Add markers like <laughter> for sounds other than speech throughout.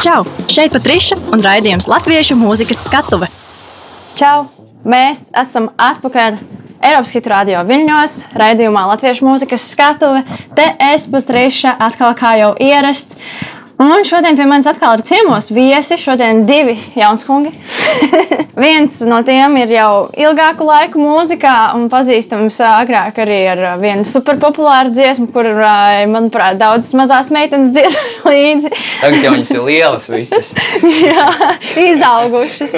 Čau! Šeit Patriša un raidījums Latviešu mūzikas skatuve. Čau! Mēs esam atpakaļ Eiropas Hitu radio viļņos, raidījumā Latviešu mūzikas skatuve. Te es Patriša atkal kā jau ierasts. Un šodien pie manis atkal ir ciemos viesi. Šodien divi jaunskungi. <laughs> Viens no tiem ir jau ilgāku laiku mūzikā un pazīstams agrāk arī ar vienu superpopulāru dziesmu, kur, manuprāt, daudzas mazās meitenes dzied <laughs> līdzi. Tagad jau viņas ir lielas visas. <laughs> Jā, izaugušas.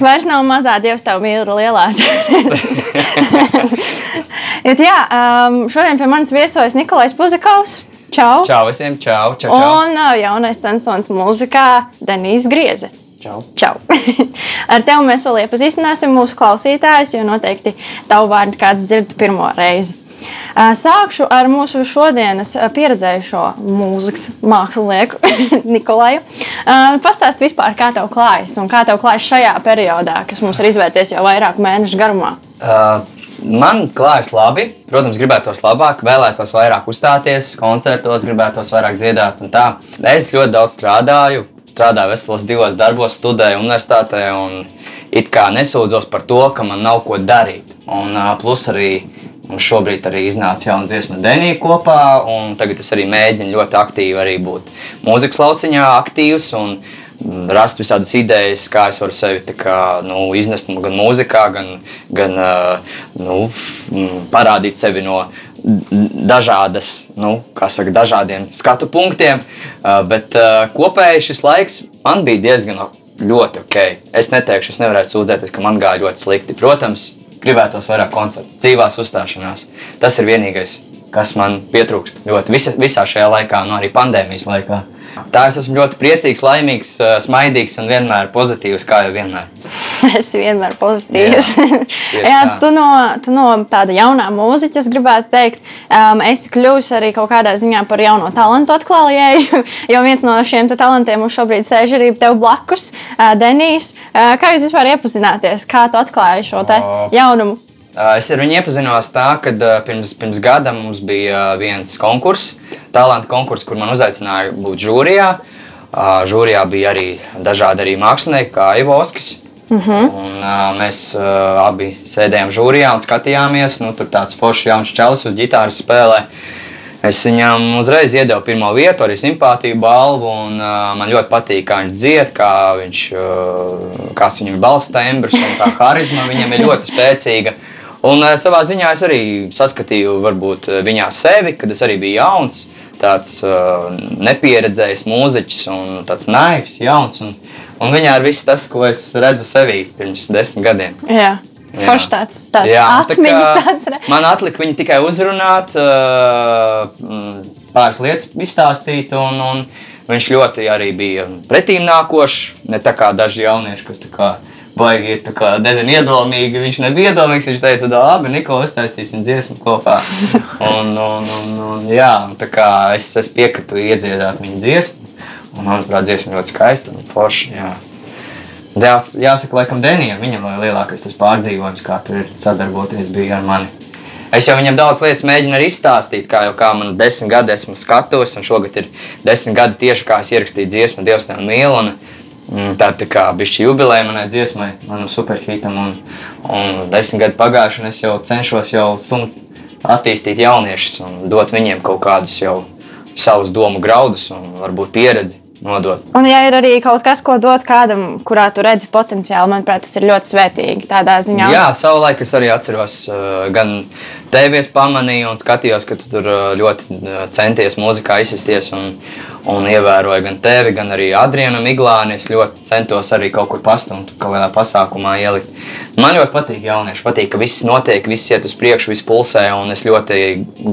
Vairs nav mazā dievs, tev mīl lielā. jā, um, šodien pie manis viesojas Nikolais Puzikovs. Čau! Čau visiem! Čau! čau, čau. Un uh, jaunais censors mūzikā Denīs Grieze. Čau! Čau. <laughs> Ar tevi mēs vēl iepazīstināsim mūsu klausītājus, jo noteikti tavu vārdu kāds dzird pirmo reizi. Sākšu ar mūsu šodienas pieredzējušo mūzikas mākslinieku <laughs> Nikolaju. Pastāst vispār, kā tev klājas un kā tev klājas šajā periodā, kas mums ir izvērties jau vairāku mēnešu garumā. Uh, Man klājas labi. Protams, gribētos labāk, vēlētos vairāk uzstāties, koncertos, gribētos vairāk dziedāt. Es ļoti daudz strādāju, strādāju veselos divos darbos, studēju universitātē. It kā nesūdzos par to, ka man nav ko darīt. Un, plus arī mums šobrīd arī iznāca jauna dziesma Denija kopā. Tagad es arī mēģinu ļoti aktīvi arī būt mūzikas lauciņā, aktīvs. Un, rast visādas idejas, kā es varu sevi kā, nu, iznest gan mūzikā, gan, gan nu, parādīt sevi no dažādas, nu, saka, dažādiem skatu punktiem. Bet kopēji šis laiks man bija diezgan ļoti ok. Es neteikšu, es nevarētu sūdzēties, ka man gāja ļoti slikti. Protams, gribētos vairāk koncertu, dzīvās uzstāšanās. Tas ir vienīgais, kas man pietrūkst ļoti visa, visā šajā laikā, nu, arī pandēmijas laikā. Tā es esmu ļoti priecīgs, laimīgs, smaidīgs un vienmēr pozitīvs, kā jau vienmēr. <laughs> Es vienmēr pozitīvs. Jā, <laughs> Jā tu, no, tu no tāda jaunā mūziķa, es gribētu teikt, um, esi kļuvis arī kaut kādā ziņā par jauno talantu atklājēju. <laughs> Jo viens no šiem talantiem mums šobrīd sēž arī tev blakus, uh, Denijs. Uh, kā jūs vispār iepazināties? Kā tu atklāji šo jaunumu? Es ar viņu iepazinos tā, ka pirms, pirms gada mums bija viens konkurss, talantu konkurss, kur man uzaicināja būt žūrijā. Žūrijā bija arī dažādi arī mākslinieki, kā Ivo Oskis. Uh mhm. -huh. un, uh, mēs uh, abi sēdējām žūrijā un skatījāmies. Nu, tur tāds foršs jauns čalis uz ģitāras spēlē. Es viņam uzreiz iedevu pirmo vietu, arī simpātiju balvu. Un, uh, man ļoti patīk, kā viņš dzied, kā viņš, uh, kāds viņam ir balss tembrs un tā harizma viņam ir ļoti spēcīga. Un uh, savā ziņā es arī saskatīju varbūt, eh, viņā sevi, kad es arī biju jauns, tāds uh, nepieredzējis mūziķis un tāds naivs, jauns. Un, un viņā ir viss tas, ko es redzu sevī pirms desmit gadiem. Jā. Forši tāds - atmiņas. Man atlika viņu tikai uzrunāt, pāris lietas izstāstīt. Un, un viņš ļoti arī bija pretīm nākošs. Ne tā kā daži jaunieši, kas tā kā baigi ir kā, nezinu, iedomīgi. Viņš nebija iedomīgs. Viņš teica, labi, Nikola, uztaisīsim dziesmu kopā. <laughs> Un, un, un, un, jā, tā kā es, es piekrītu iedziedāt viņa dziesmu. Un, manuprāt, dziesma ļoti skaista un forša. Jā. Jā, jāsaka, laikam, Denijam, viņam ir lielākais tas pārdzīvojums, kā tur sadarboties bija ar mani. Es jau viņam daudz lietas mēģinu arī izstāstīt, kā jau kā man desmit gadi esmu skatos, un šogad ir desmit gadi tieši kā es ierakstīju dziesmu Dievs tev mīl. Mm, tā ir kā bijusi jubileja manai dziesmai, manam superhitam. Un, un desmit gadi pagājuši, un es jau cenšos jau stumt attīstīt jauniešus un dot viņiem kaut kādus jau savus domu graudus un varbūt pieredzi. Nodot. Un, ja ir arī kaut kas, ko dot kādam, kurā tu redzi potenciālu, manuprāt, tas ir ļoti svētīgi. Tādā ziņā, Jā, savulaik es arī atceros, uh, gan tevi pamanīju un skatījos, ka tu tur uh, ļoti uh, centies mūzikā izsisties. Un, un ievēroju gan tevi, gan arī Adrianu Miglāni. Es ļoti centos arī kaut kur pastumt, kaut kādā pasākumā ielikt. Man ļoti patīk jaunieši. Patīk, ka viss notiek, viss iet uz priekšu, viss pulsē. Es ļoti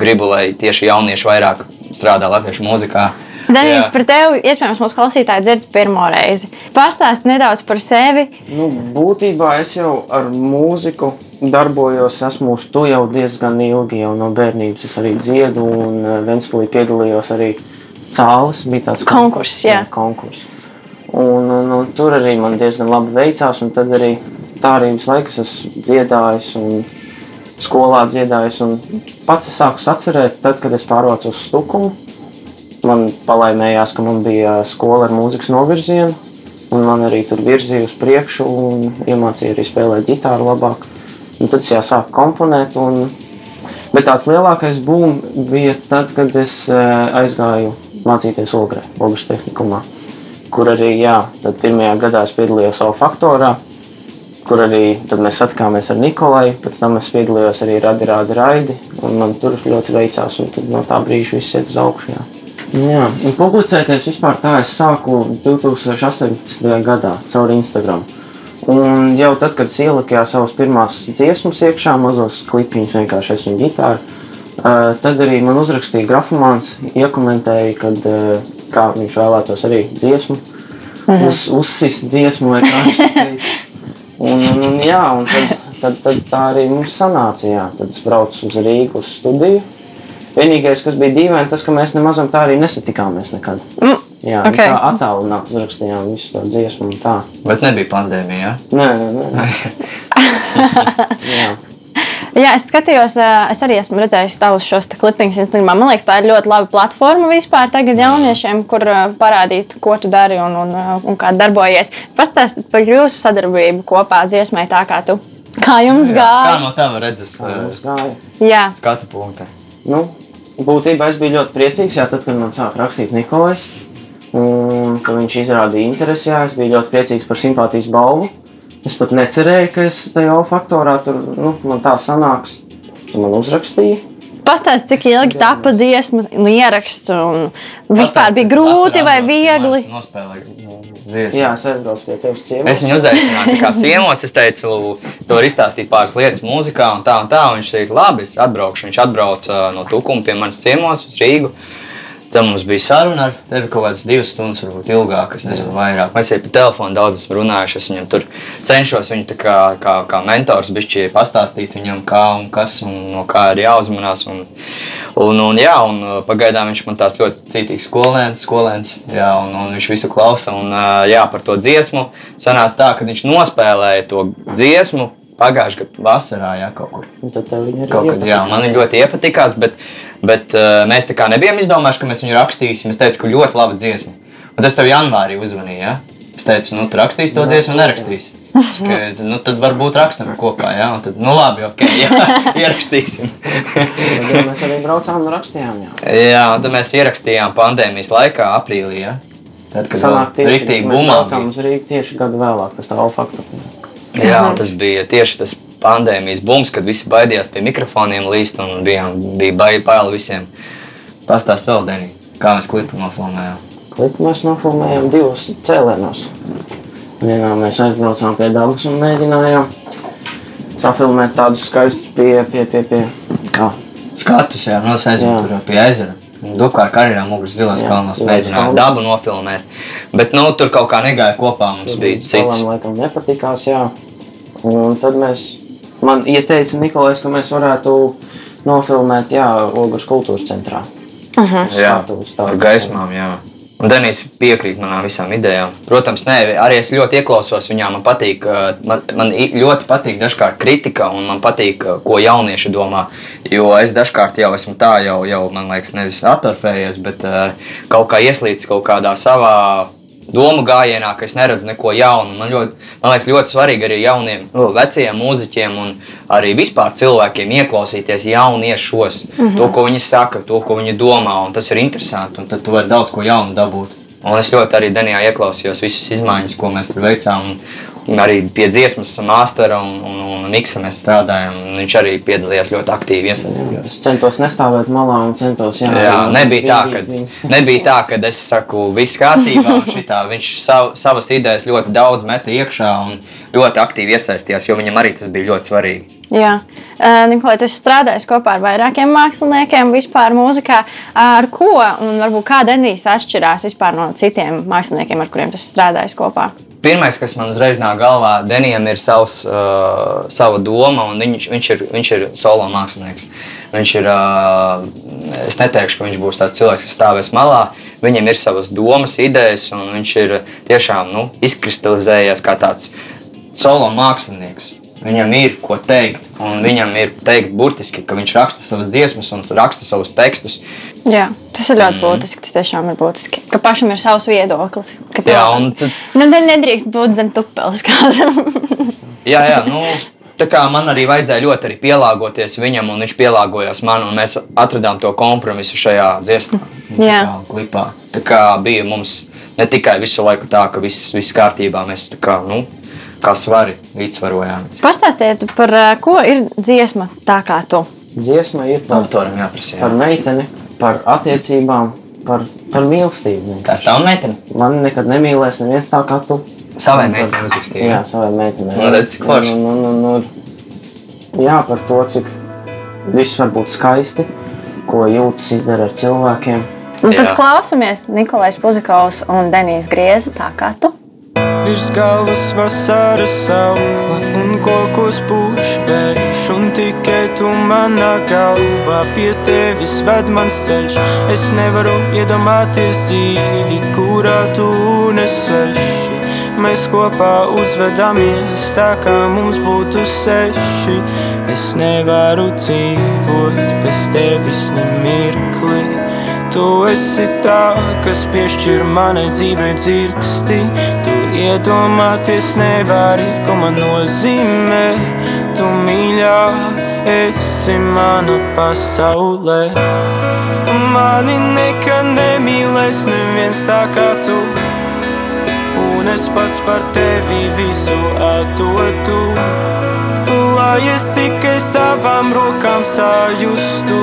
gribu, lai tieši jaunieši vairāk strādā latviešu mūzikā. Danija, par tevi iespējams mūsu klausītāji dzird pirmo reizi. Pastāst nedaudz par sevi. Nu, būtībā es jau ar mūziku darbojos, esmu uz to jau diezgan ilgi. Jau no bērnības es arī dziedu un eh, Ventspīlī piedalījos arī cālis. Bija tāds konkurss. Jā. konkurss. Un, un, un tur arī man diezgan labi veicās. Tad arī tā arī visu laiku esmu dziedājis un skolā dziedājis. Un pats es sāku atcerēt, tad, kad es pārvācos uz Stukumu. Man palaimējās, ka man bija skola ar mūzikas novirzienu. Un man arī tur virzīja uz priekšu, un iemācīja arī spēlēt ģitāru labāk. Un tad es jau sāku komponēt. Un... Bet tāds lielākais būms bija tad, kad es eh, aizgāju mācīties Ogrē, Ogres tehnikumā. Kur arī, jā, pirmajā gadā es piedalījos savu faktorā, kur arī mēs satikāmies ar Nikolai. Pēc tam es piedalījos arī Radi, Raidi. Un man tur ļoti veicās, un no tā brīža viss iet uz augšu. Jā. Jā, un publicēties vispār tā es sāku 2018. gadā caur Instagram. Un jau tad, kad es ieliku savus pirmās dziesmas iekšā, mazos klipiņus, vienkārši es un ģitāru, tad arī man uzrakstīja grafomāns, iekomentēja, kad, kā viņš vēlētos arī dziesmu, mhm. uz, uzsist dziesmu vai kā viņš <laughs> teica. Un, un, un, jā, un tad, tad, tad tā arī mums sanāca. Jā. Tad es braucu uz Rīgas uz studiju. Vienīgais, kas bija dīvaini, tas, ka mēs nemaz tā arī nesatikāmies nekad. Mm. Jā, okay. tā attālināti uzrakstījām visu to dziesmu. Bet nebija pandēmija. Ja? Nē, nē, nē. <laughs> jā. Jā, es skatījos, es arī esmu redzējis tavus šos klipiņus Instagram. Man liekas, tā ir ļoti laba platforma vispār tagad jauniešiem, kur parādīt, ko tu dari un, un, un kā darbojies. Pastāstiet par jūsu sadarbību kopā dziesmai tā kā tu. Kā jums gāja? Kā no tava redzes? Kā jums gāja? Jā. Skatu punkta. Nu, būtībā es biju ļoti priecīgs, jā, tad, kad man sāk rakstīt Nikolais. Un, ka viņš izrādīja interesi, jā, es biju ļoti priecīgs par simpātijas balvu. Es pat necerēju, ka es tajā faktorā tur nu, tā sanāks. Tu man uzrakstīji. Pastāstiet, cik ilgi tapa dziesma, nu, ieraksts un vispār bija grūti vai viegli? Dziesmu. Jā, aizbraucu pie tevis ciemos. Es viņu uzaicināju kā ciemos. Es teicu, tu vari izstāstīt pāris lietas mūzikā un tā un tā. Un viņš teica, labi, es atbraukšu. Viņš atbrauca no Tukuma pie manas ciemos uz Rīgu. Tad mums bija saruna ar tevi kaut kādas divas stundas, varbūt ilgāk, es nezinu, vairāk. Mēs jau pa telefonu daudz esam runājuši. Es viņam tur cenšos viņu kā, kā, kā mentors bišķi pastāstīt viņam, kā un kas un no kā ir jāuzmanās. Un, un, un, jā, un uh, pagaidām viņš man tāds ļoti cītīgs skolēns, skolēns jā, un, un viņš visu klausa. Un, uh, jā, par to dziesmu sanāca tā, ka viņš nospēlēja to dziesmu pagājušajā gadā vasarā, jā, kaut kur. Tad viņa ir kaut kad, jā, man viņa ļoti iepatikās, bet, bet uh, mēs tā kā nebijām izdomājuši, ka mēs viņu rakstīsim. Es teicu, ka ļoti laba dziesma. Un tas tev janvārī uzvanīja, jā? Es teicu, nu, tu rakstīsi to dziesmu, nerakstīsi. Ka, nu, tad varbūt rakstam kopā, jā, un tad, nu, labi, ok, jā, <laughs> ierakstīsim. tad mēs arī braucām un rakstījām, jā. Jā, un tad mēs ierakstījām pandēmijas laikā, aprīlī, jā. Tad, kad Sanāk tieši, riktīgi mēs bumā braucām uz Rīgu tieši gadu vēlāk, pēc tā alfaktu. Jā, tas bija tieši tas pandēmijas bums, kad visi baidījās pie mikrofoniem līst un bijām, bija baigi baili visiem. Pastāst vēl, Denī, kā mēs klipu nofilmējām. Klipu mēs nofilmējām divos cēlienos. Vienā mēs aizbraucām pie dabas un mēģinājām safilmēt tādus skaistus pie, pie, pie, pie kā? Skatus, jā, no aizjūt tur pie ezera. Dubkā karjerā Mugras zilās kalnos mēģināja dabu nofilmēt. Bet nu, tur kaut kā negāja kopā, mums tur bija cits. Man laikam nepatikās, jā. Un tad mēs, man ieteica Nikolais, ka mēs varētu nofilmēt, jā, Ogres kultūras centrā. Uh -huh. Jā, ar gaismām, jā. Un Denīs piekrīt manām visām idejām. Protams, nē, arī es ļoti ieklausos viņā. Man patīk, man, man ļoti patīk dažkārt kritika, un man patīk, ko jaunieši domā. Jo es dažkārt jau esmu tā, jau, jau man liekas, nevis atorfējies, bet uh, kaut kā ieslīdis kaut kādā savā domu gājienā, ka es neredzu neko jaunu. Man, ļoti, man liekas, ļoti svarīgi arī jauniem, nu, veciem mūziķiem un arī vispār cilvēkiem ieklausīties jauniešos, mm -hmm. to, ko viņi saka, to, ko viņi domā. Tas ir interesanti, un tad tu vari daudz ko jaunu dabūt. Un es ļoti arī Danijā ieklausījos visas izmaiņas, ko mēs tur veicām. Un, arī pie dziesmas mākslinieka un, un, un Miksa mēs strādājam. Viņš arī piedalījās ļoti aktīvi iesaistījās. Es centos nestāvēt malā un centos jā, jā, nebija tā, ka, <laughs> nebija tā, ka es saku, viss kārtībā. Šitā, viņš sav, savas idejas ļoti daudz meta iekšā un ļoti aktīvi iesaistījās, jo viņam arī tas bija ļoti svarīgi. Jā, Nikolai, tu strādāji kopā ar vairākiem māksliniekiem vispār mūzikā. Ar ko un varbūt kā Denijs atšķirās no citiem māksliniekiem, ar kuriem tu strādāji kopā? Pirmais, kas man uzreiz nāk galvā, Denijam ir savs, uh, sava doma, un viņš, viņš, ir, viņš ir solo mākslinieks. Viņš ir, uh, es neteikšu, ka viņš būs tāds cilvēks, kas stāvēs malā. Viņam ir savas domas, idejas, un viņš ir tiešām nu, izkristalizējies kā tāds solo mākslinieks. Viņam ir ko teikt, un viņam ir teikt burtiski, ka viņš raksta savas dziesmas un raksta savus tekstus. Jā, tas ir ļoti būtiski. Tas tiešām ir būtiski. Ka pašam ir savs viedoklis. Ka to, Jā, un tad- nu, nedrīkst būt zem tupeles kādam. <laughs> Jā, jā, nu, tā kā man arī vajadzēja ļoti arī pielāgoties viņam, un viņš pielāgojās man, un mēs atradām to kompromisu šajā dziesmā, Jā. tā kā klipā. Tā kā bija mums ne tikai visu laiku tā, ka viss viss kārtībā, mēs tā kā, nu, kā svari līdzsvarojām. Pastāstiet par uh, ko ir dziesma tā kā tu. Dziesma ir par, Autoram jāprasa. par Jā. meiteni, par attiecībām, par, par mīlestību. Tā ir tava meitene. Man nekad nemīlēs neviens tā kā tu. Savai meitenei uzrakstīja. Jā, savai meitenei. Nu, redz, cik forši. Nu, nu, nu, nu, jā, par to, cik viss var būt skaisti, ko jūtas izdara ar cilvēkiem. Un tad Jā. klausamies Nikolais Puzikovs un Denijas Grieza tā kā tu. Virs galvas vasaras saule un kokos pūš vējš Un tikai tu manā galvā pie tevis ved mans ceļš. Es nevaru iedomāties dzīvi, kurā tu nesveši. Mēs kopā uzvedāmies tā, kā mums būtu seši. Es nevaru dzīvot bez tevis nemirkli Tu esi tā, kas piešķir manai dzīvei dzirksti. Tu iedomāties nevari, ko man nozīmē. Tu mīļā, esi mana pasaulē. Mani nekad nemīlēs neviens tā kā tu. Un es pats par tevi visu atdotu. Lai es tikai savām rokām sajustu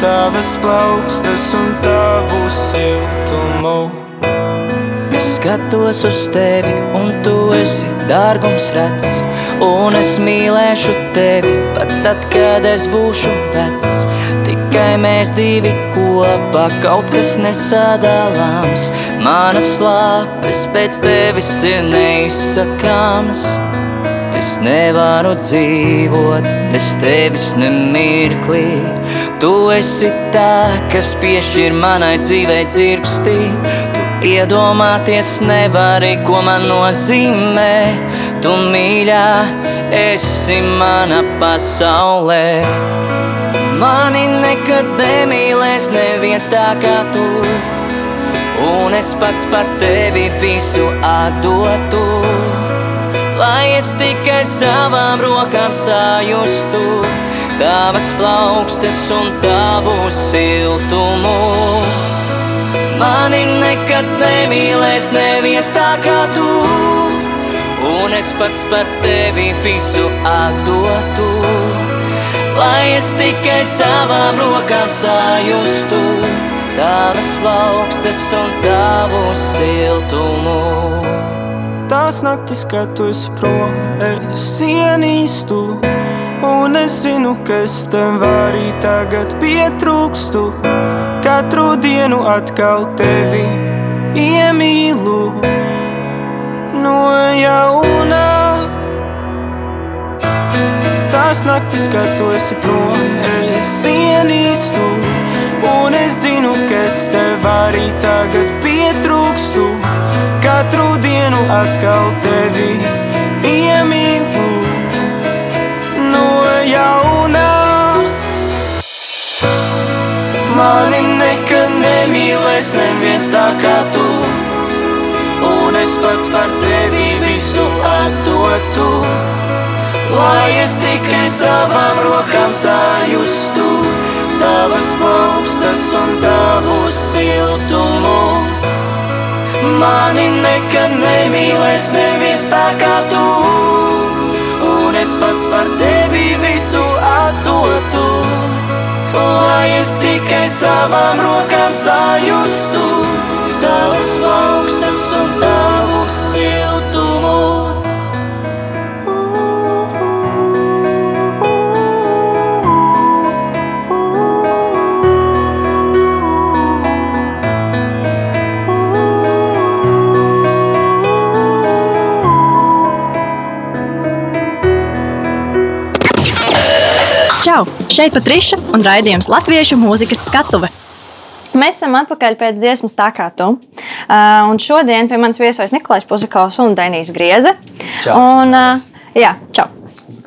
tavas plaukstas un tavu siltumu. Es skatos uz tevi, un tu esi dārgums redzams. Un es mīlēšu tevi pat tad, kad es būšu vecs. Tikai mēs divi kopā, kaut kas nesadalāms. Manas lāpes pēc tevis ir neizsakāmas. Es nevaru dzīvot bez tevis nemirklī. Tu esi tā, kas piešķir manai dzīvei dzirkstī. Tu iedomāties nevari, ko man nozīmē. Tu mīļā, esi mana pasaulē. Mani nekad nemīlēs neviens tā kā tu. Un es pats par tevi visu atdotu. Lai es tikai savām rokām sajustu tavas plaukstas un tavu siltumu. Mani nekad nemīlēs neviens tā kā tu, un es pats par tevi visu atdotu. Lai es tikai savām rokām sajustu tavas plaukstas un tavu siltumu. Tās naktis, kad tu esi prom, es ienīstu. Un es zinu, ka es tev arī tagad pietrūkstu. Katru dienu atkal tevi iemīlu no jauna. Tās naktis, kad tu esi prom, es ienīstu. Un es zinu, ka es tev arī tagad atkal tevi iemīlu no jauna. Mani nekad nemīlēs neviens tā kā tu. Un es pats par tevi visu atdotu. Lai es tikai savām rokām sajustu tavas plaukstas un tavu siltumu. Mani nekad nemīlēs neviens tā kā tu. Un es pats par tevi visu atdotu. Lai es tikai savām rokām sajustu tavas plaukstas un tavu Čau! Šeit Patriša un raidījums Latviešu mūzikas skatuve. Mēs esam atpakaļ pēc dziesmas tā kā tu. Uh, un šodien pie manis viesojas Nikolais Puzikovs un Denijas Grieze. Čau, Un, uh, jā, čau.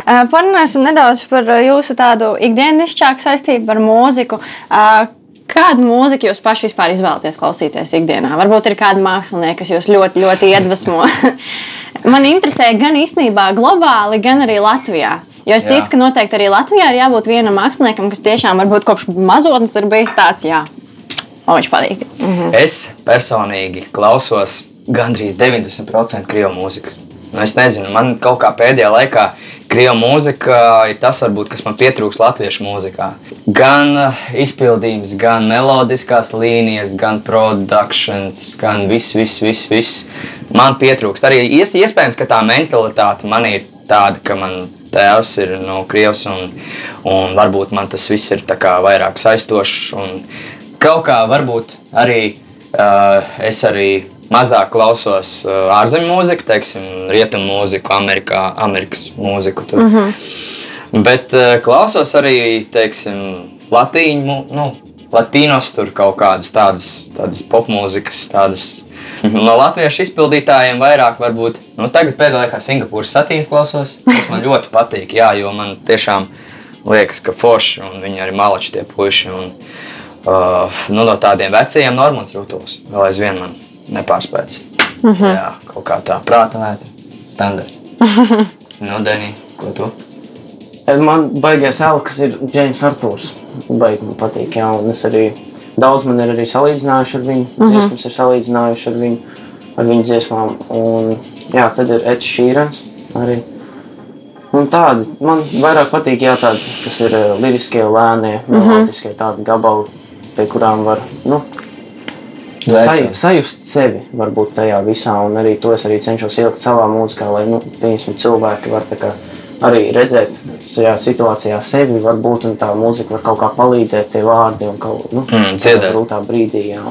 Uh, Parunāsim nedaudz par jūsu tādu ikdienišķāku saistību ar mūziku. Uh, Kādu mūziku jūs paši vispār izvēlaties klausīties ikdienā? Varbūt ir kādi mākslinieki, kas jūs ļoti, ļoti iedvesmo. <laughs> Man interesē gan īstenībā globāli, gan arī Latvijā. Jo es ticu, Jā. ka noteikti arī Latvijā ir jābūt vienam māksliniekam, kas tiešām varbūt kopš mazotnes ir bijis tāds, jā, man viņš patīk. Mhm. Es personīgi klausos gandrīz 90% krievu mūzikas. Nu, es nezinu, man kaut kā pēdējā laikā krievu mūzika ir tas, varbūt, kas man pietrūks latviešu mūzikā. Gan uh, izpildījums, gan melodiskās līnijas, gan produkcijas, gan viss, viss, viss, viss. Man pietrūkst. Arī ies- iespējams, ka tā mentalitāte man ir tāda, ka man tēvs ir no Krievijas, un, un varbūt man tas viss ir vairāk saistošs. Kaut kā varbūt arī uh, es arī mazāk klausos uh, ārzemju mūziku, teiksim, rietumu mūziku, Amerikā, Amerikas mūziku. Tur. Mm -hmm. Bet uh, klausos arī, teiksim, latīņu, nu, latīnos, tur kaut kādas tādas, tādas popmūzikas, tādas. No latviešu izpildītājiem vairāk, varbūt. Nu, tagad pēdējā laikā Singapūras satīnas klausos. Tas man ļoti patīk, jā, jo man tiešām liekas, ka forši un viņi arī malači tie puiši. Un, uh, nu, no tādiem vecajiem Normāns Rūtos vēl aizvien man nepārspēts. Mm -hmm. Jā, kaut kā tā prāta vētra, standarts. <laughs> nu, Denī, ko tu? Man baigais elks ir Džeims Arthurs. Baigi man patīk, jā, un es arī daudz man ir arī salīdzinājuši ar viņu. Mm -hmm. Dziesmas ir salīdzinājuši ar viņu, ar viņu dziesmām. Un, jā, tad ir Edge Sheerans arī. Un tādi man vairāk patīk, jā, tādi, kas ir uh, liriskie, lēnie, mm -hmm. melodiskie tādi gabali, pie kurām var, nu, Saj, sajust sevi varbūt tajā visā, un arī to es arī cenšos ielikt savā mūzikā, lai nu, piemēram, cilvēki var tā kā arī redzēt šajā situācijā sevi, varbūt, un tā mūzika var kaut kā palīdzēt, tie vārdi un kaut nu, Mm, dziedāt. grūtā brīdī. Jā.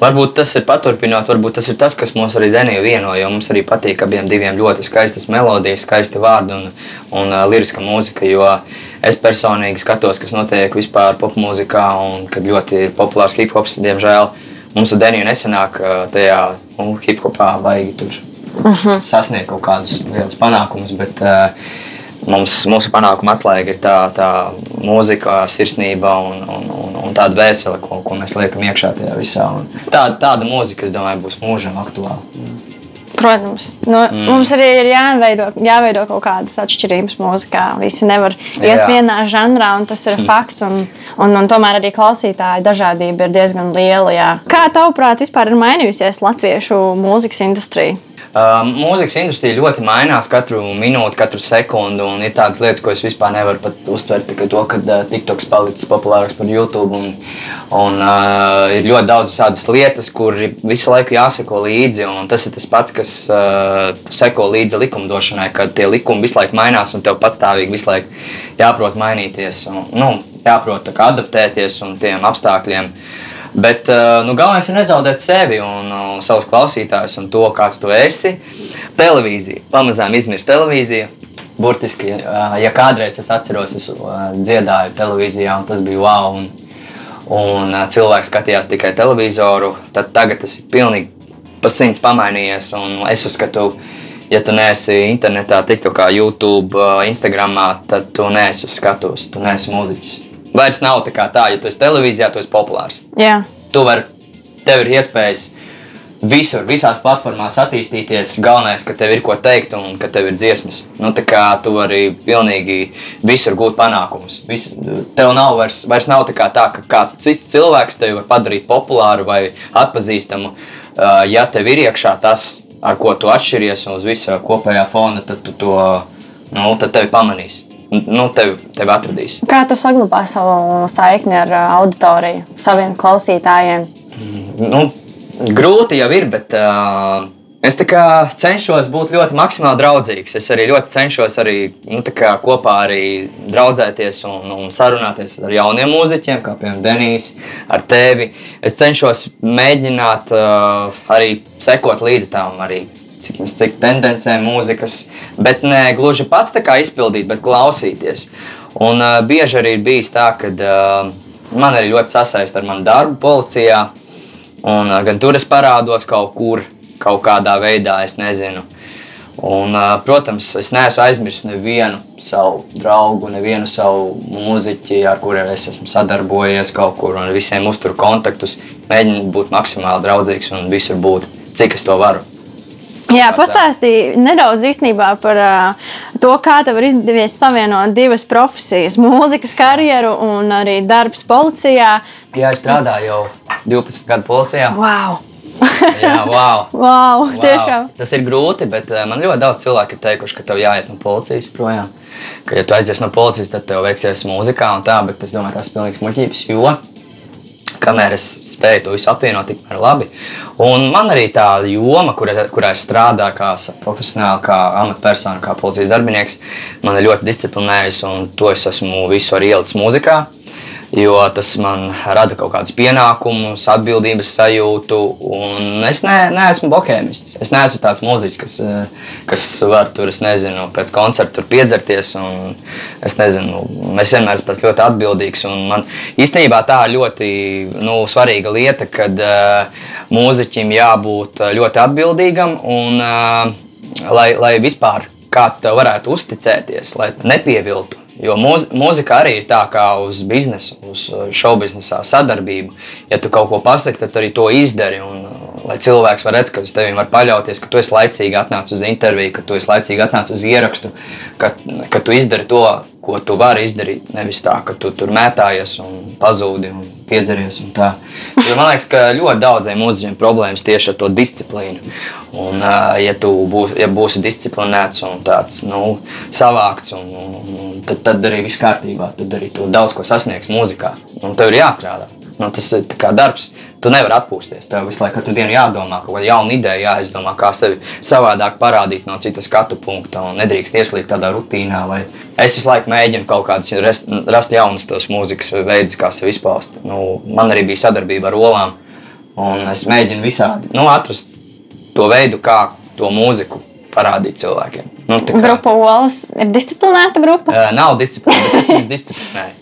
Varbūt tas ir paturpinot, varbūt tas ir tas, kas mums arī Denija vieno, jo mums arī patīk abiem diviem ļoti skaistas melodijas, skaisti vārdi un, un uh, liriska mūzika. Jo es personīgi skatos, kas notiek vispār popmūzikā, un kad ļoti ir populārs hip hops, diemžēl mums ar Deniju nesenāk uh, tajā nu, hip hopā vajag tur uh -huh. sasniegt kaut kādus lielus panākumus. Bet, uh, Mums, mūsu panākuma atslēga ir tā, tā mūzika, sirsnība un, un, un, un tāda vēsele, ko, ko mēs liekam iekšā tajā visā. Un tāda, tāda mūzika, es domāju, būs mūžam aktuāla. Protams, nu, mm. mums arī ir jāveido, jāveido kaut kādas atšķirības mūzikā. Visi nevar iet Jā. vienā žanrā, un tas ir fakts. Un, un, un tomēr arī klausītāju dažādība ir diezgan liela. Jā. Kā tavuprāt, vispār ir mainījusies latviešu mūzikas industrija? Uh, mūzikas industrija ļoti mainās katru minūti, katru sekundi. un Ir tādas lietas, ko es vispār nevaru pat uztvert, tikai to, ka uh, TikToks palicis populārāks par YouTube. Un, un, uh, ir ļoti daudz tādas lietas, kur visu laiku jāseko līdzi. Tas ir tas pats, kas uh, tu seko līdzi likumdošanai, kad tie likumi visu laiku mainās un tev patstāvīgi visu laiku jāprot mainīties. Un, nu, jāprot adaptēties un tiem apstākļiem. Bet uh, nu, galvenais ir nezaudēt sevi un uh, savus klausītājus un to, kāds tu esi. Televīzija, pamazām izmirst televīziju. Burtiski, uh, ja kādreiz es atceros, es uh, dziedāju televīzijā, un tas bija wow. Un, un uh, cilvēks skatījās tikai televizoru, tad tagad tas ir pilnīgi pa simts pamainījies. Es uzskatu, ja tu neesi internetā, TikTokā, YouTube, Instagramā, tad tu neesi uz skatuves, tu neesi mūziķis. Vairs nav tā kā tā, ja tu esi televīzijā, tu esi populārs. Jā, Tu vari, tev ir iespējas visur, visās platformās attīstīties. Galvenais, ka tev ir ko teikt un ka tev ir dziesmas. Nu, tā kā tu vari pilnīgi visur gūt panākumus. Vis, tev nav vairs, vairs nav tā, kā tā, ka kāds cits cilvēks tevi var padarīt populāru vai atpazīstamu. Uh, Ja tev ir iekšā tas, ar ko tu atšķiries un uz visa kopējā fona, tad tu to nu, tad tevi pamanīs. Nu, tevi, tevi atradīs. kā tu saglabā savu saikni ar ā, auditoriju, saviem klausītājiem? Nu, grūti jau ir, bet uh, es cenšos būt ļoti maksimāli draudzīgs. Es arī ļoti cenšos arī, nu, kopā arī draudzēties un, un sarunāties ar jauniem mūziķiem, kā piemēram Denijs, ar tevi. Es cenšos mēģināt uh, arī sekot līdzi tam arī. Cik, cik tendencēm mūzikas, bet ne gluži pats tā kā izpildīt, bet klausīties. Un uh, bieži arī ir bijis tā, ka uh, man arī ļoti sasaista ar manu darbu policijā. Un, uh, gan tur es parādos kaut kur, kaut kādā veidā, es nezinu. Un, protams, es neesmu aizmirsis nevienu savu draugu, nevienu savu mūziķi, ar kuriem es esmu sadarbojies kaut kur un visiem uzturu kontaktus. Mēģinu būt maksimāli draudzīgs un visur būt, cik es to varu. Jā, pastāstīja nedaudz īstenībā par uh, to, kā tev ir izdevies savienot divas profesijas - mūzikas karjeru un arī darbs policijā. Jā, es strādāju jau 12 gadu policijā. Wow! Jā, wow. <laughs> wow, Wow. tiešām! Tas ir grūti, bet uh, man ļoti daudz cilvēku ir teikuši, ka tev jāiet no policijas projām. Ka, ja tu aizies no policijas, tad tev veiksies mūzikā un tā, bet es domāju, tas ir pilnīgs muļķības, jo kamēr es spēju to visu apvienot, tikmēr labi. Un man arī tā joma, kurā, kurā es strādāju, kā profesionāli, kā amatpersona, kā policijas darbinieks, man ir ļoti disciplinējusi, un to es esmu visu arī ielicis mūzikā. Jo tas man rada kaut kādus pienākumus, atbildības sajūtu. Es ne, neesmu bohēmists. Es neesmu tāds mūziķis, kas, eh, kas var tur, es nezinu, pēc koncerta piedzerties. Es nezinu, es vienmēr esmu ļoti atbildīgs. Man īstenībā tā ir ļoti nu, svarīga lieta, kad uh, mūziķim jābūt eh, ļoti atbildīgam un uh, lai, lai vispār kāds tev varētu uzticēties, lai nepieviltu. Jo mūz, mūzika arī ir tā kā uz biznesa, uz šovu biznesa sadarbību. Ja tu kaut ko pasaki, tad arī to izdari. Un, uh, lai cilvēks var redzēt, ka uz tevi var paļauties, ka tu esi laicīgi atnācis uz interviju, ka tu esi laicīgi atnācis uz ierakstu, ka, ka tu izdari to, ko tu vari izdarīt. Nevis tā, ka tu tur mētājies un pazūdi un piedzeries. Un tā. jo man liekas, ka ļoti daudziem mūziķiem problēmas tieši ar to disciplīnu. Un, uh, ja tu būs, ja būsi disciplinēts un tāds nu, savākts, un, un, un tad, tad arī viss kārtībā. Tad arī tu daudz ko sasniegs mūzikā. Un tev ir jāstrādā. Nu, tas ir kā darbs. Tu nevari atpūsties. Tev visu laiku katru dienu jādomā, kaut kāda jauna ideja, jāizdomā, kā sevi savādāk parādīt no citas skatu punkta. Un nedrīkst ieslīgt tādā rutīnā. Vai es visu laiku mēģinu kaut kādus rast, jaunus tos mūzikas veidus, kā sevi izpaust. Nu, man arī bija sadarbība ar Olām. Un es mēģinu visādi nu, atrast to veidu, kā to mūziku parādīt cilvēkiem. Nu, kā- Grupa Olas ir disciplinēta grupa. Ā, Nav disciplīna, bet es viņus disciplinēju.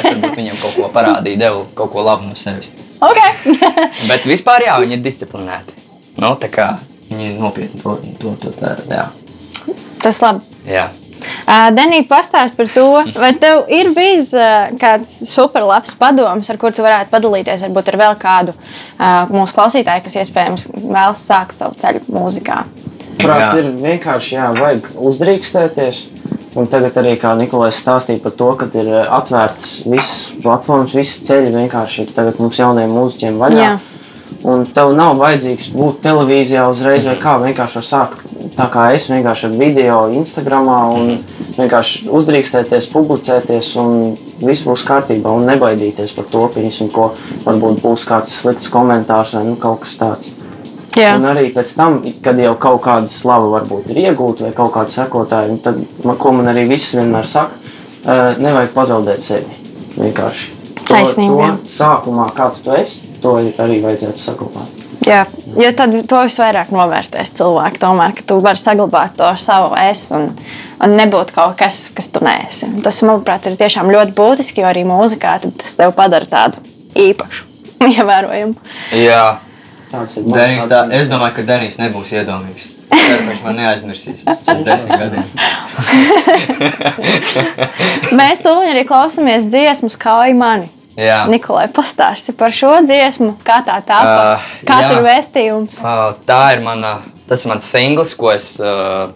Es varbūt viņiem kaut ko parādīju, devu kaut ko labu no sevis. Okay. <laughs> Bet vispār jā, viņi ir disciplinēti. Nu, tā kā viņi nopietni to, to, to dara. Jā. Tas labi. Jā. Denī, pastāst par to, vai tev ir bijis ā, kāds superlabs padoms, ar kur tu varētu padalīties, varbūt ar vēl kādu ā, mūsu klausītāju, kas iespējams vēlas sākt savu ceļu mūzikā. Prāt, ir vienkārši jā, vajag uzdrīkstēties. Un tagad arī, kā Nikolais stāstīja par to, ka ir eh, atvērts viss platformas, visi ceļi vienkārši ir tagad mums jauniem mūziķiem vaļā. Jā. Un tev nav vajadzīgs būt televīzijā uzreiz, vai kā vienkārši sākt. Tā kā es vienkārši ar video, Instagram, un vienkārši uzdrīkstēties, publicēties, un viss būs kārtībā. Un nebaidīties par to, pieņemsim, ko varbūt būs kāds slikts komentārs vai nu, kaut kas tāds. Jā. Un arī pēc tam, kad jau kaut kāda slava varbūt ir iegūta vai kaut kāda sekotāja, nu tad, man, ko man arī viss vienmēr saka, eh, nevajag pazaudēt sevi. Vienkārši. To, Taisnība, to sākumā, kāds tu esi, to arī vajadzētu saglabāt. Jā, jo tad to visvairāk novērtēs cilvēki. Tomēr, ka tu vari saglabāt to savu es un, un nebūt kaut kas, kas tu neesi. Tas, manuprāt, ir tiešām ļoti būtiski, jo arī mūzikā tad tas tev padara tādu īpašu, <laughs> ievērojumu. Jā. Denis, tā, es domāju, ka Denis nebūs iedomīgs. Ceru, Viņš man neaizmirsīs desmit gadiem. <laughs> <laughs> Mēs to arī klausāmies dziesmu, kā arī mani. Jā. Nikolai, pastāsti par šo dziesmu, kā tā tāpa. Uh, Kāds jā. ir vēstījums? Uh, tā ir mana, tas ir mans singls, ko es uh,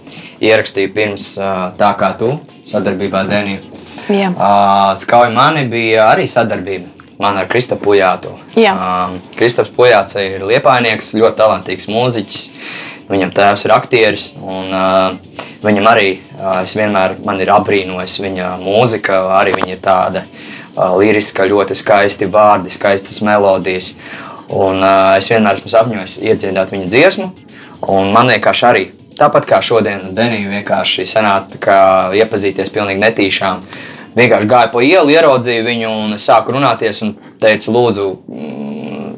ierakstīju pirms uh, tā kā tu, sadarbībā ar Deniju. Jā. Uh, Skauja mani bija arī sadarbība. Man ar Kristapu Pujātu. Jā. Um, Kristaps Pujāts ir liepainieks, ļoti talantīgs mūziķis. Viņam tēvs ir aktieris, un uh, viņam arī uh, es vienmēr man ir apbrīnojis viņa mūzika. Arī viņa ir tāda uh, liriska, ļoti skaisti vārdi, skaistas melodijas. Un, uh, es vienmēr esmu sapņojis iedziedāt viņa dziesmu, un man vienkārši arī tāpat kā šodien Denija vienkārši sanāca iepazīties pilnīgi netīšām. Vienkārši gāju pa ielu, ieraudzīju viņu un sāku runāties un teicu, lūdzu, mm,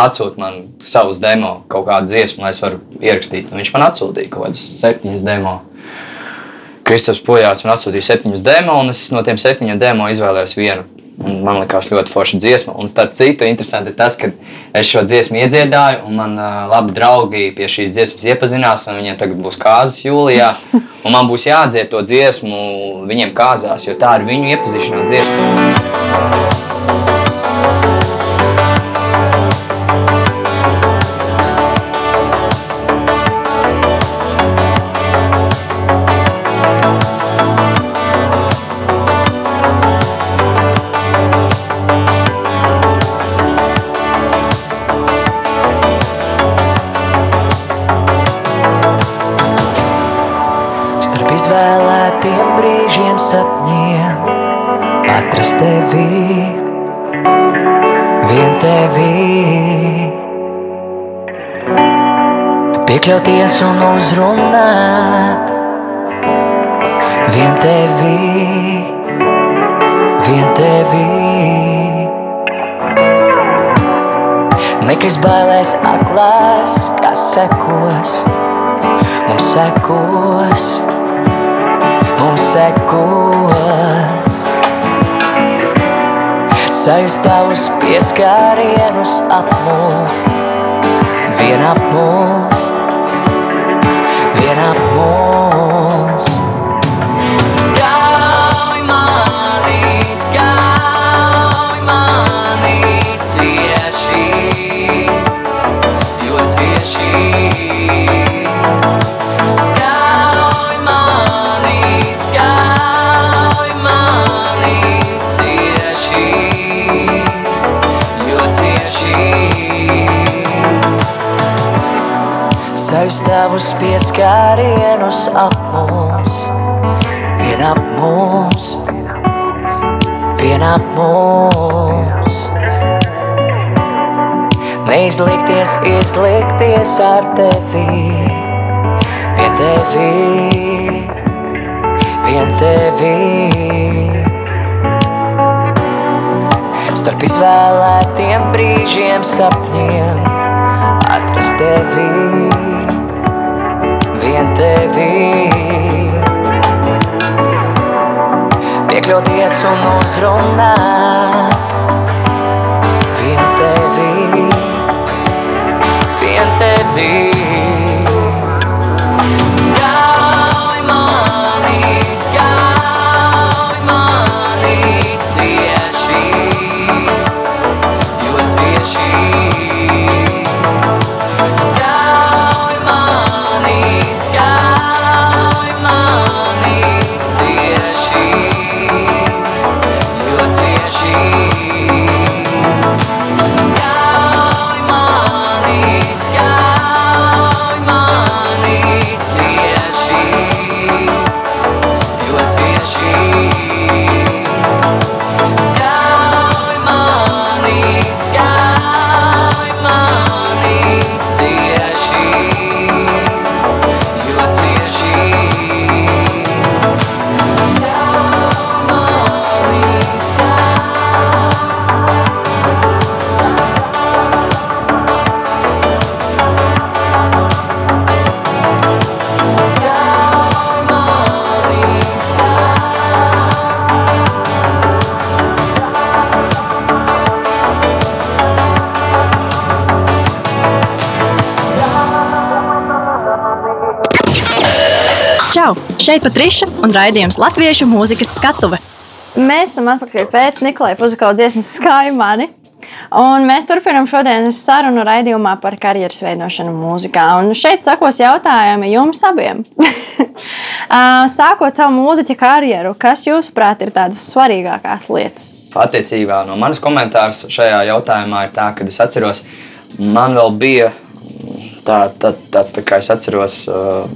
atsūti man savus demo, kaut kādu dziesmu, lai es varu ierakstīt. Un viņš man atsūtīja kaut kādus septiņus demo. Kristofers Pojāts man atsūtīja septiņus demo, un es no tiem septiņiem demo izvēlējos vienu. Un man liekas, ļoti forša dziesma. Un starp citu, interesanti ir tas, ka es šo dziesmu iedziedāju, un man uh, labi draugi pie šīs dziesmas iepazinās. Viņiem tagad būs kārtas jūlijā, <laughs> un man būs jādzied to dziesmu viņiem kāzās, jo tā ir viņu iepazīšanās dziesma. Atrast tevi, vien tevi. Piekļauties un uzrunāt, vien tevi, vien tevi. Nekas bailēs aklās, kas sekos, mums sekos mums sekos. Sajust tavus pieskārienus apmūst, vien apmūst, vien apmūst. Savus tavus pieskārienus apmūst, vien apmūst, vien apmūst. Neizlikties, izlikties ar tevi, vien tevi, vien tevi. Starp izvēlētiem brīžiem, sapņiem, atrast tevi, tevi. Piekļauties un uzrunāt, vien tevi, vien tevi. Čau! Šeit Patriša un raidījums Latviešu mūzikas skatuve. Mēs esam atpakaļ pēc Nikolai Puzakau dziesmas Skaimani. Un mēs turpinām šodienas sarunu raidījumā par karjeras veidošanu mūzikā. Un šeit sakos jautājumi jums abiem. Ā, <laughs> Sākot savu mūziķa karjeru, kas jūsuprāt ir tādas svarīgākās lietas? Attiecībā no manas komentārs šajā jautājumā ir tā, ka es atceros, man vēl bija tā, tā, tāds, tā kā es atceros, uh,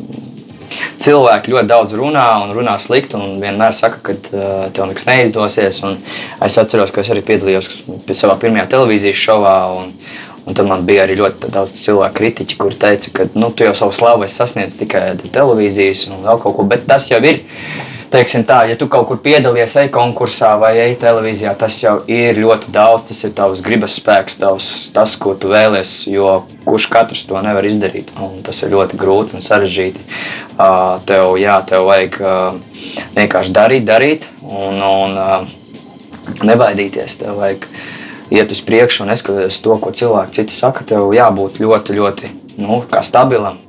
cilvēki ļoti daudz runā un runā slikti un vienmēr saka, ka uh, tev nekas neizdosies. Un es atceros, ka es arī piedalījos pie savā pirmajā televīzijas šovā. Un, Un tad man bija arī ļoti daudz cilvēku kritiķi, kuri teica, ka nu, tu jau savu slavu esi sasniedzis tikai televīzijas un vēl kaut ko. Bet tas jau ir teiksim tā, ja tu kaut kur piedalies, ej konkursā vai ej televīzijā, tas jau ir ļoti daudz. Tas ir tavs gribas spēks, tavs, tas, ko tu vēlies, jo kurš katrs to nevar izdarīt. Un tas ir ļoti grūti un sarežģīti. Tev, jā, tev vajag vienkārši darīt, darīt. Un, un, nebaidīties. Tev vajag iet uz priekšu un neskatoties to, ko cilvēki citi saka. Tev jābūt ļoti, ļoti nu, stabilam,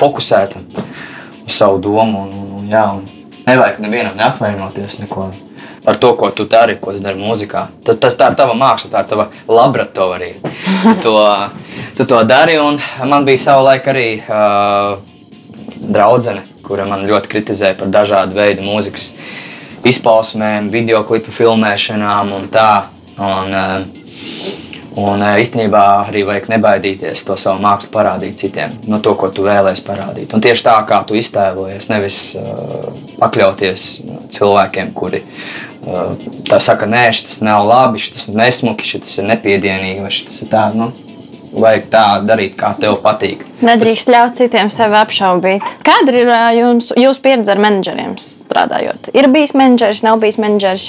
fokusētam uz savu domu. Un, un, un, jā, un nevajag nevienam neatvainoties neko par to, ko tu dari, ko tu dari mūzikā. Tas, tas tā ir tava māksla, tā ir tava laboratorija. Tu to, tu to dari, un man bija savulaik arī uh, draudzene, kura man ļoti kritizēja par dažādu veidu mūzikas izpausmēm, video klipu filmēšanām un tā. Un, uh, un uh, īstenībā arī vajag nebaidīties to savu mākslu parādīt citiem, no to, ko tu vēlēsies parādīt. Un tieši tā, kā tu iztēlojies, nevis uh, pakļauties cilvēkiem, kuri uh, tā saka, nē, šis nav labi, šis nesmuki, šis ir nepiedienīgi, vai šis ir tā. Nu, Vajag tā darīt, kā tev patīk. Nedrīkst ļaut citiem sevi apšaubīt. Kāda ir jums, jūsu pieredze ar menedžeriem strādājot? Ir bijis menedžers, nav bijis menedžers.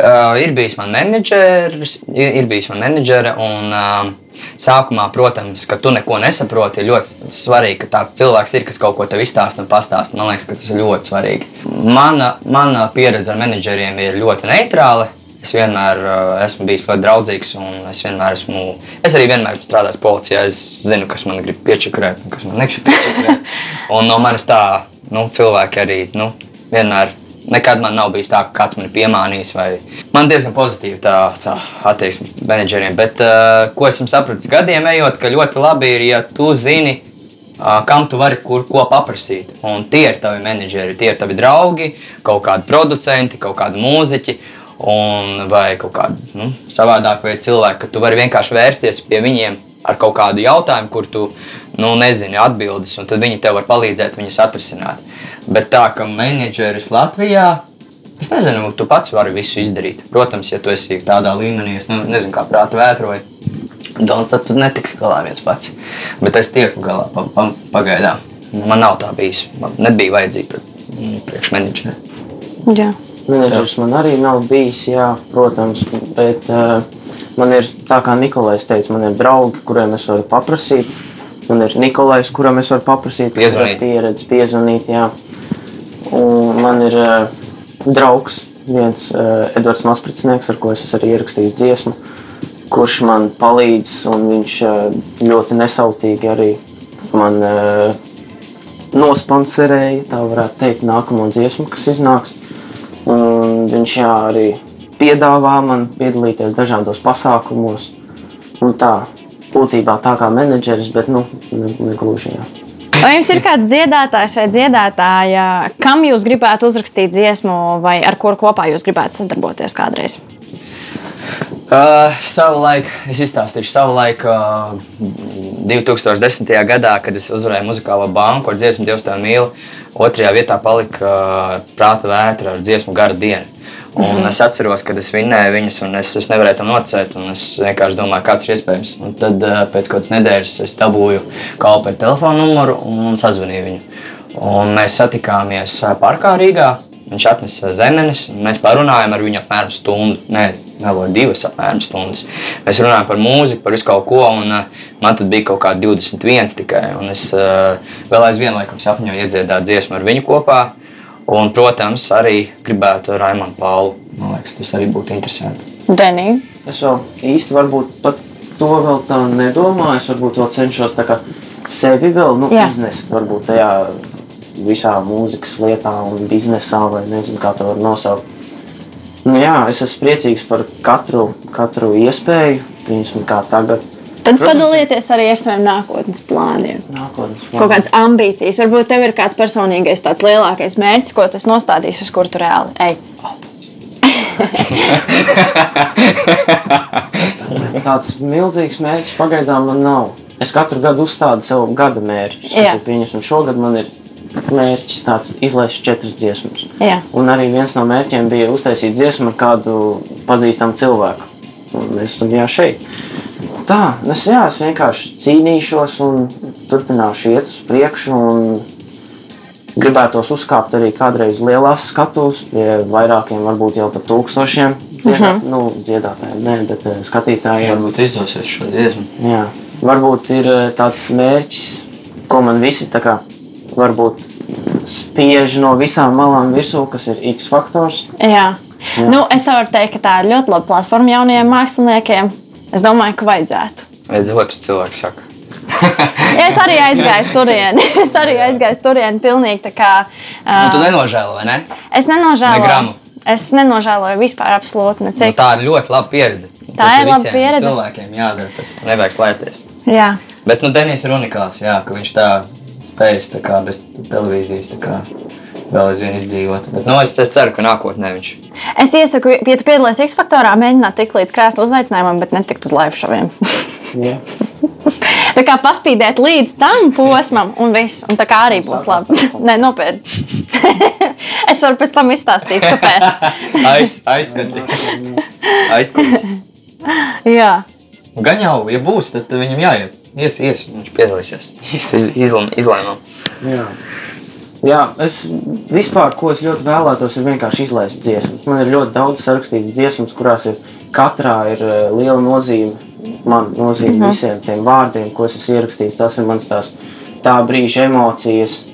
Uh, ir bijis man menedžers, ir, ir bijis man menedžere. Un, uh, sākumā, protams, ka tu neko nesaproti, ir ļoti svarīgi, ka tāds cilvēks ir, kas kaut ko tev izstāsta un pastāsta. Man liekas, ka tas ir ļoti svarīgi. Mana, mana pieredze ar menedžeriem ir ļoti neitrāla. Es vienmēr uh, esmu bijis ļoti draudzīgs, un es vienmēr esmu. Es arī vienmēr esmu strādājis policijā. Es zinu, kas man grib piečakarēt, un kas man negrib piečakarēt. <laughs> Un no manis tā, nu, cilvēki arī nu, vienmēr. Nekad man nav bijis tā, ka kāds man ir piemānījis. Vai... Man diezgan pozitīva tā, tā attieksme menedžeriem. Bet uh, ko esmu sapratis gadiem ejot, ka ļoti labi ir, ja tu zini, uh, kam tu vari kur, ko paprasīt. Un tie ir tavi menedžeri, tie ir tavi draugi, kaut kādi producenti, kaut kādi mūziķi. Un vai kaut kāda nu, savādāka veida cilvēki, ka tu vari vienkārši vērsties pie viņiem ar kaut kādu jautājumu, kur tu nu, nezini atbildes, un tad viņi tev var palīdzēt viņus atrisināt. Bet tā, ka menedžeris Latvijā, es nezinu, tu pats vari visu izdarīt. Protams, ja tu esi tādā līmenī, es nu, nezinu, kā prāta vētra vai daudz, tad tu netiksi galā viens pats. Bet es tieku galā pa, pa, pagaidām. Man nav tā bijis. Man nebija vajadzīga priekšmenedžera. Jā. Menedžers man arī nav bijis, jā, protams, bet uh, man ir tā kā Nikolais teica, man ir draugi, kuriem es varu paprasīt. Man ir Nikolais, kuram es varu paprasīt, kas ir pieredze, piezvanīt, jā. Un man ir uh, draugs, viens uh, Edvards Maspricnieks, ar ko es esmu arī ierakstījis dziesmu, kurš man palīdz, un viņš uh, ļoti nesautīgi arī man uh, nosponsorēja, tā varētu teikt, nākamo dziesmu, kas iznāks. Un viņš jā, arī piedāvā man piedalīties dažādos pasākumos. Un tā, būtībā tā kā menedžeris, bet nu, ne, negluži. Jā. Vai jums ir kāds dziedātājs vai dziedātāja, kam jūs gribētu uzrakstīt dziesmu, vai ar kuru kopā jūs gribētu sadarboties kādreiz? Uh, savulaik, es izstāstīšu, savulaik, uh, 2010. gadā, kad es uzvarēju muzikālo banku ar dziesmu Dievs tev mīl, otrajā vietā palika prāta vētra ar dziesmu Gara diena. Un mm -hmm. es atceros, kad es vinnēju viņus, un es, es nevarēju nocēt. un Es vienkārši domāju, kāds ir iespējams. Un tad pēc kādas nedēļas es dabūju kalpu telefonu numuru un sazvanīju viņu. Un mēs satikāmies parkā Rīgā. Viņš atnesa zemenes, un mēs parunājām ar viņu apmēram stundu. Nē, meloju divas apmēram stundas. Mēs runājām par mūziku, par visu kaut ko, un uh, man tad bija kaut kādi 21 tikai. Un es uh, vēl aizvien laikam sapņoju iedziedāt dziesmu ar viņu kopā. Un, protams, arī gribētu Raimonu Paulu. Man liekas, tas arī būtu interesanti. Denī. Es vēl īsti varbūt pat to vēl tā nedomāju. Es varbūt vēl cenšos tā kā sevi vēl nu, Jā. iznest varbūt tajā visā mūzikas lietā un biznesā, vai nezinu, kā to var nosaukt. Nu, jā, es esmu priecīgs par katru, katru iespēju, piemēram, kā tagad. Tad Protams, padalieties arī ar saviem nākotnes plāniem. Nākotnes Kaut kādas ambīcijas. Varbūt tev ir kāds personīgais, tāds lielākais mērķis, ko tas nostādīs, uz kur tu reāli ej. <laughs> Tāds milzīgs mērķis pagaidām man nav. Es katru gadu uzstādu sev gada mērķus. Šogad man ir mērķis tāds izlaist četras dziesmas. Jā. Un arī viens no mērķiem bija uztaisīt dziesmu ar kādu pazīstamu cilvēku. Un mēs esam jā, šeit. Tā, es, jā, es vienkārši cīnīšos un turpināšu iet uz priekšu. un Gribētos uzkāpt arī kādreiz lielās skatuves, pie vairākiem, varbūt jau pat tūkstošiem dziedā, uh -huh. nu, dziedātājiem, ne, bet eh, skatītājiem. Varbūt izdosies šo dziesmu. Jā, varbūt ir eh, tāds mērķis, ko man visi tā kā varbūt spiež no visām malām virsū, kas ir X faktors. Jā. Nu, es tev varu teikt, ka tā ir ļoti laba platforma jaunajiem māksliniekiem. Es domāju, ka vajadzētu. Redz, otrs cilvēks saka. Ja es arī aizgāju <laughs> turieni. <laughs> Es arī aizgāju turieni pilnīgi tā kā. Nu, tu Uh, nenožēlo, vai ne? es nenožēloju. Ne gramu. Es nenožēloju vispār absolūti Nu, necik. tā ir ļoti laba pieredze. Tā ir laba pieredze. Cilvēkiem jādara, tas nevajag slēpties. Jā. Bet nu, Denis ir unikāls, jā, ka viņš tā spējas kā, bez televīzijas vēl aizvien izdzīvot. Bet, nu, es, es ceru, ka nākotnē viņš Es iesaku, ja tu piedalies X faktorā, mēģināt tikt līdz krēslu uzaicinājumam, bet netikt uz live šoviem. Jā. <laughs> Tā kā paspīdēt līdz tam posmam, un viss. Un tā kā arī būs labi. <laughs> Nē, nopietni. <laughs> es varu pēc tam izstāstīt, kāpēc. aiz, aizskati. Aizskati. Jā. Gan jau, ja būs, tad viņam jāiet. Ies, ies, viņš piedalīsies. Iz, izlēm, izlēmām. Jā. Jā, es vispār, ko es ļoti vēlētos, ir vienkārši izlaist dziesmas. Man ir ļoti daudz sarakstītas dziesmas, kurās ir katrā ir eh, liela nozīme. Man nozīme mm -hmm. visiem tiem vārdiem, ko es esmu ierakstījis. Tas ir mans tās tā brīža emocijas.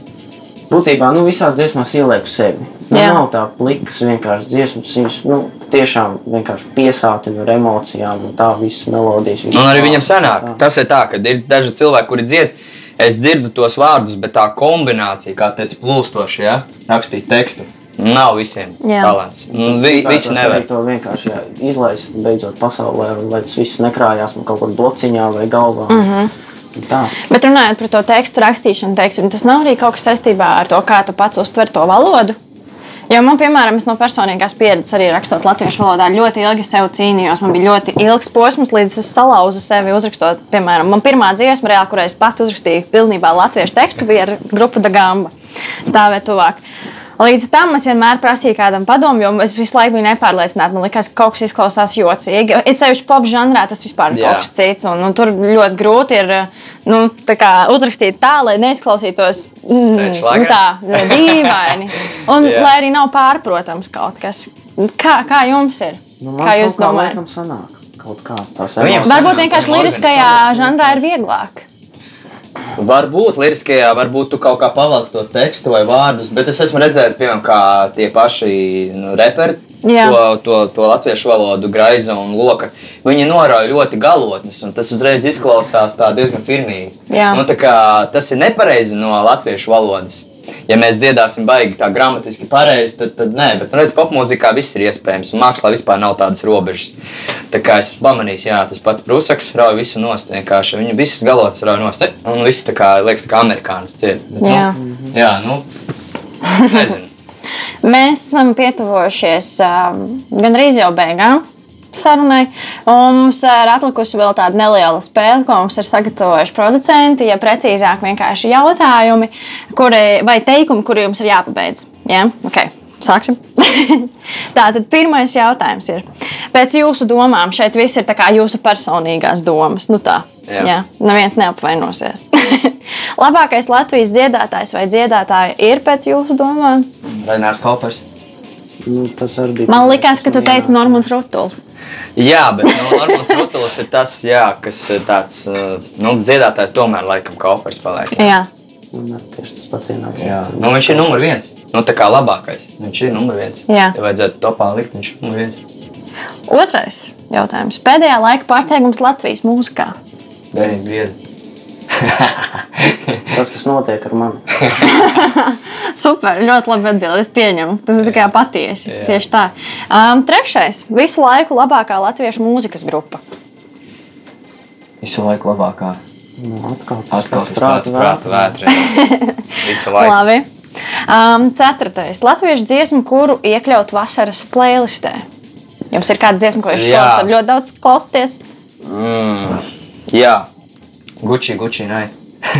Būtībā, nu, visā dziesmās ielieku sevi. Man Jā. nav tā plikas vienkārši dziesmas. Viņas nu, tiešām vienkārši piesātina ar emocijām, un tā visas melodijas. visas Un arī viņam sanāk. tā. Tas ir tā, ka ir daži cilvēki, kuri dzied. Es dzirdu tos vārdus, bet tā kombinācija, kā teica, plūstoši, ja? rakstīt tekstu, nav visiem talants. Vi, visi nevar. to vienkārši jā, izlaist beidzot pasaulē, un lai tas viss nekrājās man kaut kur blociņā vai galvā. Mm Mhm. -hmm. Tā. Bet runājot par to tekstu rakstīšanu, teiksim, tas nav arī kaut kas saistībā ar to, kā tu pats uztver to valodu. Jo man, piemēram, no personīgās pieredzes arī rakstot latviešu valodā, ļoti ilgi sev cīnījos. Man bija ļoti ilgs posms, līdz es salauzu sevi uzrakstot. Piemēram, man pirmā dziesma, reāli, kurai es pats uzrakstīju pilnībā latviešu tekstu, bija ar grupu Dagamba. Stāvēt tuvāk. Līdz tam es vienmēr prasīju kādam padomu, jo es visu laiku biju nepārliecināta. Man liekas, ka kaut kas izklausās jocīgi. Ir sevišķi pop žanrā, tas vispār ir kaut kas cits. Un, un tur ļoti grūti ir nu, tā kā uzrakstīt tā, lai neizklausītos mm, nu, tā <laughs> dīvaini. Un lai arī nav pārprotams kaut kas. Kā, kā jums ir? Nu, kā jūs kaut kā domājat? laikam sanāk kaut kā tās Viņam emocijas. Varbūt vienkārši liriskajā žanrā ir vieglāk. Varbūt liriskajā, varbūt tu kaut kā pavalc to tekstu vai vārdus, bet es esmu redzējis, piemēram, kā tie paši nu, reperi. To, to, to latviešu valodu, graiza un loka. Viņi norauj ļoti galotnes, un tas uzreiz izklausās diezgan firmīgi. Nu, tas ir nepareizi no latviešu valodas. Ja mēs dziedāsim baigi tā gramatiski pareizi, tad, tad nē, bet, nu, redz, popmūzikā viss ir iespējams, mākslā vispār nav tādas robežas. Tā kā es esmu pamanījis, jā, tas pats Prūsakas rauj visu nost, vienkārši viņi visas galotas rauj nost, un viss tā kā, liekas, tā kā amerikānis ciet. Bet, Jā. Nu, jā, nu, nezinu. <laughs> Mēs esam pietuvojušies um, gandrīz jau beigām sarunai. Un mums ir atlikusi vēl tāda neliela spēle, ko mums ir sagatavojuši producenti. Ja precīzāk, vienkārši jautājumi kuri, vai teikumi, kuri jums ir jāpabeidz. Ja? Okay. Sāksim. <laughs> Tātad pirmais jautājums ir, pēc jūsu domām, šeit viss ir jūsu personīgās domas. Nu tā, Jā. jā, neviens neapvainosies. <laughs> Labākais Latvijas dziedātājs vai dziedātāja ir pēc jūsu domām? Rainārs Kopers. Nu, tas arī bija. Man liekas, ka tu teici. Normons Rutuls. Jā, bet nu, Normāls Rutulis ir tas, jā, kas ir tāds, uh, nu, dziedātājs tomēr laikam Kopers paliek. Jā. Man arī tieši tas pats ienāca. Jā, nu, viņš ir numur viens. Nu, tā kā labākais. Viņš ir numur viens. Jā. Ja vajadzētu topā likt, viņš ir numur viens. Otrais jautājums. Pēdējā laika pārsteigums Latvijas mūzikā. Bērns griezis. <laughs> Tas, kas notiek ar mani. <laughs> Super, ļoti labi atbildēt. Es pieņemu. Tas ir tikai patiesi. Jā. Tieši tā. Um, trešais. Visu laiku labākā latviešu mūzikas grupa. Visu laiku labākā. Nu, atkal tas Atkal pats prāta prāta vētra. <laughs> Visu laiku. Labi. Um, ceturtais. Latviešu dziesmu, kuru iekļaut vasaras playlistē. Jums ir kāda dziesma, ko jūs šodien ļoti daudz klausāties? Mm. Jā, Gucci, Gucci, nē. <laughs>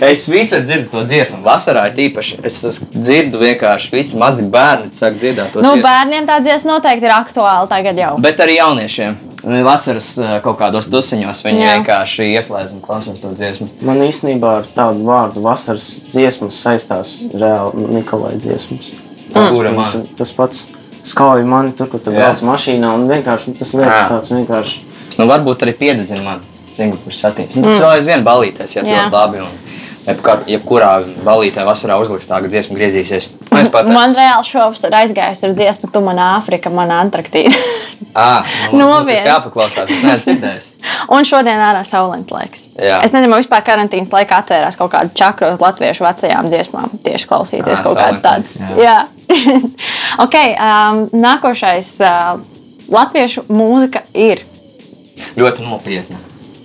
es visur dzirdu to dziesmu. Vasarā ir tīpaši. Es dzirdu vienkārši visi mazi bērni sāk dziedāt to Nu, dziesmu. bērniem tā dziesma noteikti ir aktuāla tagad jau. Bet arī jauniešiem. Vasaras eh, kaut kādos dusiņos viņi Jā. vienkārši ieslēdz un klausās to dziesmu. Man īstenībā ar tādu vārdu vasaras dziesmas saistās reāli Nikolai dziesmas. Tas, man? tas pats skauj mani tur, kur tu brauc mašīnā un vienkārši nu, tas liekas Jā. tāds vienkārši. Nu, varbūt arī piededzina man Singapūras satīns. Nu, tas vēl aizvien balīties, ja Jā. ļoti labi. Un jebkurā balītē vasarā uzliks tā, ka dziesma griezīsies. Man reāli šovasar aizgājusi ar dziesmu, tu man Āfrika, man Antarktīda. À, <laughs> nu, Nopietni. Tas jāpaklausās, es neesmu dzirdējis. <laughs> Un šodien ārā saulēns laiks. Jā. Es nezinu, vispār karantīnas laikā atvērās kaut kāda čakra uz latviešu vecajām dziesmām, tieši klausīties Ā, kaut kādas tādas. saulains Jā, <laughs> ok. Um, nākošais uh, latviešu mūzika ir. Ļoti nopietni.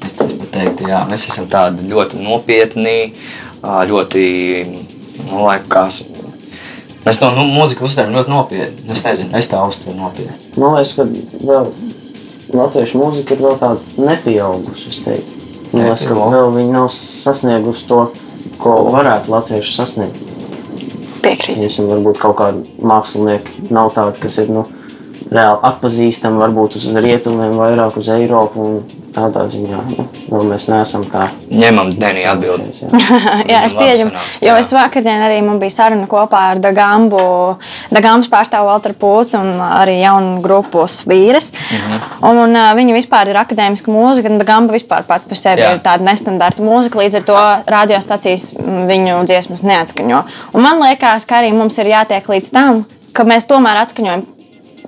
Es tā teiktu, jā, mēs esam tādi ļoti nopietni, ļoti, nu, lai kas. Mēs to nu, mūziku uztveram ļoti nopietni. Es nezinu, es tā uztveru nopietni. Man liekas, ka vēl latviešu mūzika ir vēl tāda nepieaugusi. es teiktu. Man liekas, ka vēl viņi nav sasniegusi to, ko varētu latvieši sasniegt. Piekrīt. Viņam varbūt kaut kādi mākslinieki nav tādi, kas ir nu, reāli atpazīstami, varbūt uz rietumiem, vairāk uz Eiropu. un Tādā ziņā nu, vēl mēs neesam tā Ņemam Denī atbildi. izcēlušies, jā. <laughs> Jā, es pieņemu. Jo es vakardien arī man bija saruna kopā ar Dagambu, Dagambas pārstāvu Walter Pūci un arī jaunu grupu Svīras. Mhm. Un, un viņi vispār ir akadēmiska mūzika, un Dagamba vispār pat par sevi Jā. ir tāda nestandarta mūzika. Līdz ar to radiostacijas viņu dziesmas neatskaņo. Un man liekas, ka arī mums ir jātiek līdz tam, ka mēs tomēr atskaņojam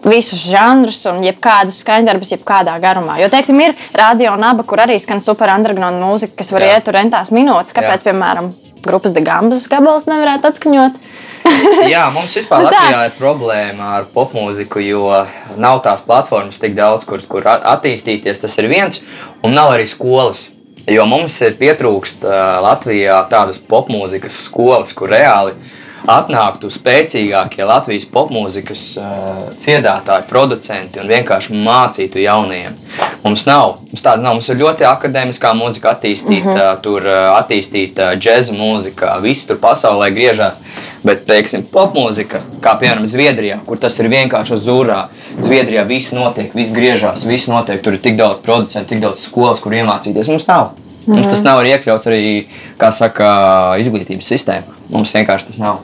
visus žanrus un jebkādus skaņdarbus, jebkādā garumā. Jo, teiksim, ir radio naba, kur arī skan super underground mūzika, kas var Jā. iet tur rentās minūtes. Kāpēc, Jā. piemēram, grupas Degambas gabals nevarētu atskaņot? Jā, mums vispār. <laughs> Latvijā ir problēma ar popmūziku, jo nav tās platformas tik daudz, kur, kur attīstīties. Tas ir viens, un nav arī skolas. Jo mums ir pietrūkst uh, Latvijā tādas popmūzikas skolas, kur reāli atnāktu spēcīgākie Latvijas popmūzikas uh, dziedātāji, producenti un vienkārši mācītu jaunajiem. Mums nav, mums tāda nav. Mums ir ļoti akadēmiskā mūzika attīstīta, mm -hmm. tur attīstīta džēza mūzika, viss tur pasaulē griežās. Bet, teiksim, popmūzika, kā piemēram Zviedrijā, kur tas ir vienkārši zūrā. Zviedrijā viss notiek, viss griežās, viss notiek. Tur ir tik daudz producentu, tik daudz skolas, kur iemācīties. Mums nav. Mums tas nav arī iekļauts arī, kā saka, izglītības sistēmā. Mums vienkārši tas nav.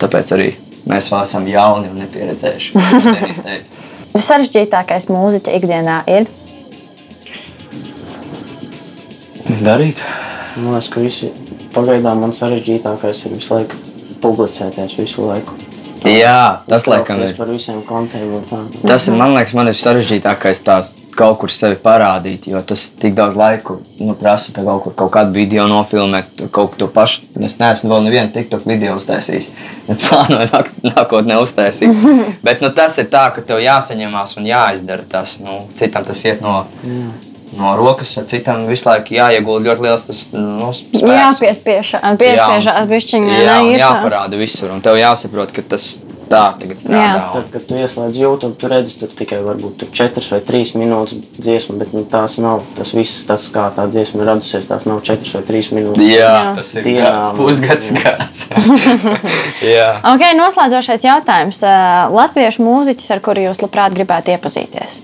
Tāpēc arī mēs vēl esam jauni un nepieredzējuši. teica. <laughs> Sarežģītākais mūziķa ikdienā ir. Darīt. Man liekas, ka visi pagaidām man sarežģītākais ir visu laiku publicēties visu laiku. Jā, tas laikam ir. par visiem kontiem. un tā. Tas ir, man liekas, man ir sarežģītākais tās kaut kur sevi parādīt, jo tas tik daudz laika nu, prasa tā kaut kur kaut kādu video nofilmēt, kaut ko pašu. Es neesmu vēl nevienu TikTok video uztaisījis. <laughs> Plānoju nāk, nākotnē uztaisīt. <laughs> Bet nu, tas ir tā, ka tev jāsaņemās un jāizdara tas. Nu, citam tas iet no, no rokas, citam visu laiku jāiegulda ļoti liels tas nu, spēks. Jā, piespiež, piespiežās bišķiņā. Jā, un ir tā. jāparāda visur. Un tev jāsaprot, ka tas tā tagad strādā. Jā. Tad, kad tu ieslēdz YouTube, tu redzi tur tikai varbūt tur 4 vai 3 minūtes dziesmu, bet nu, tās nav. Tas viss, tas, kā tā dziesma ir radusies, tās nav 4 vai 3 minūtes. Jā, Jā. tas ir Dienā, <laughs> pusgads. Gads. <laughs> Jā. Ok, noslēdzošais jautājums. Uh, Latviešu mūziķis, ar kuru jūs labprāt gribētu iepazīties?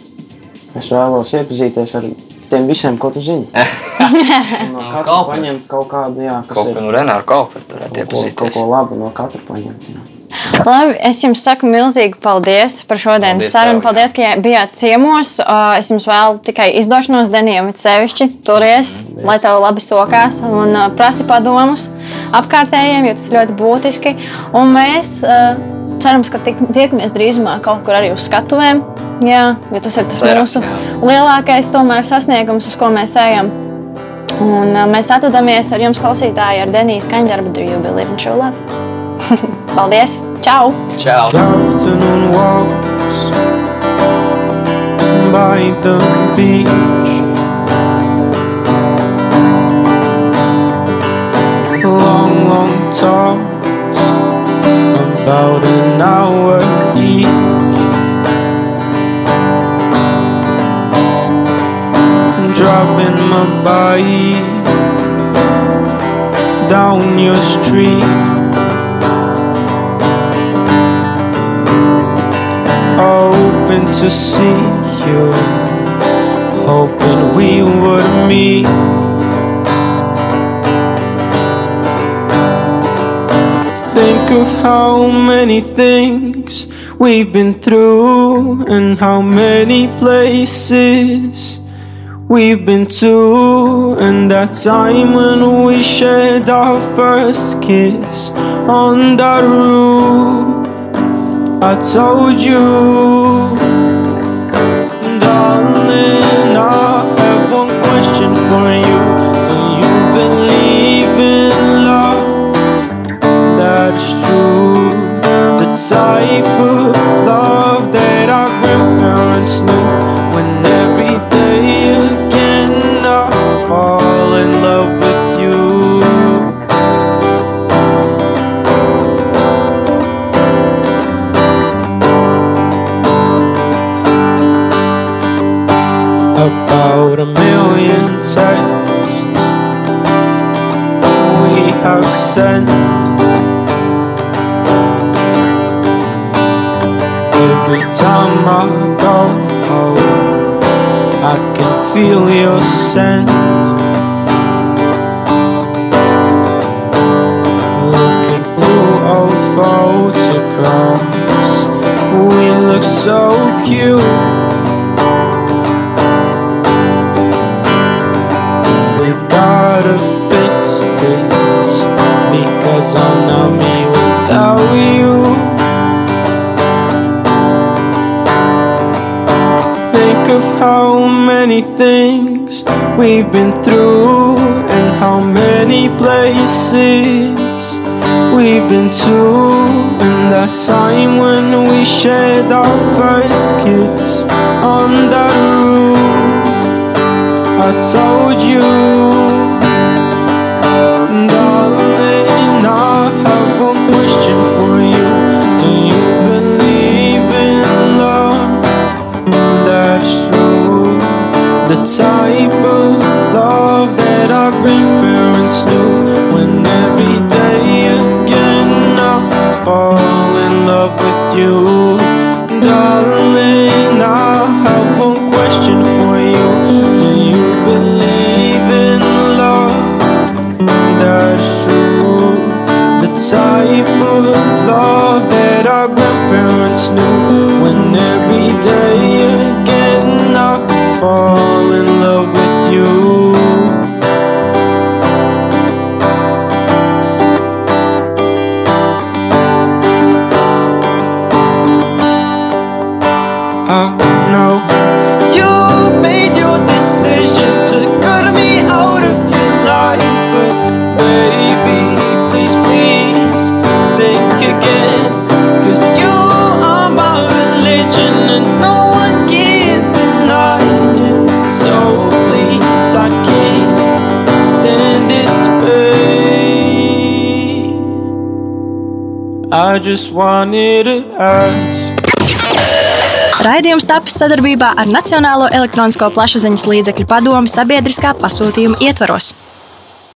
Es vēlos iepazīties ar tiem visiem, ko tu zini. <laughs> no katra paņemt kaut kādu, jā, kas Kaut ir no Renāra Kaupera varētu kaut ko, kaut ko labu no katra paņemt. Jā. Labi, es jums saku milzīgi paldies par šodienas Paldies sarunu. Paldies, ka bijāt ciemos. Es jums vēlu tikai izdošanos, Denijam, it sevišķi turies, lai tev labi sokās un prasi padomus apkārtējiem, jo tas ļoti būtiski. Un mēs cerams, ka tiekamies drīzumā kaut kur arī uz skatuvēm. Jā, jo tas ir tas Cerams, mūsu lielākais tomēr sasniegums, uz ko mēs ejam. Un mēs atvadamies ar jums, klausītāji, ar Denijas skaņdarbu Do You Believe in True Love? Paldies! Čau! Čau! afternoon walks by the beach. Long, long talks about an hour each. Dropping my bike down your street. hoping to see you, hoping we would meet. Think of how many things we've been through, and how many places we've been to, and that time when we shared our first kiss on the roof. I told you, darling. you. just wanted to ask. Raidījums tapis sadarbībā ar Nacionālo elektronisko plašsaziņas līdzekļu padomu sabiedriskā pasūtījuma ietvaros.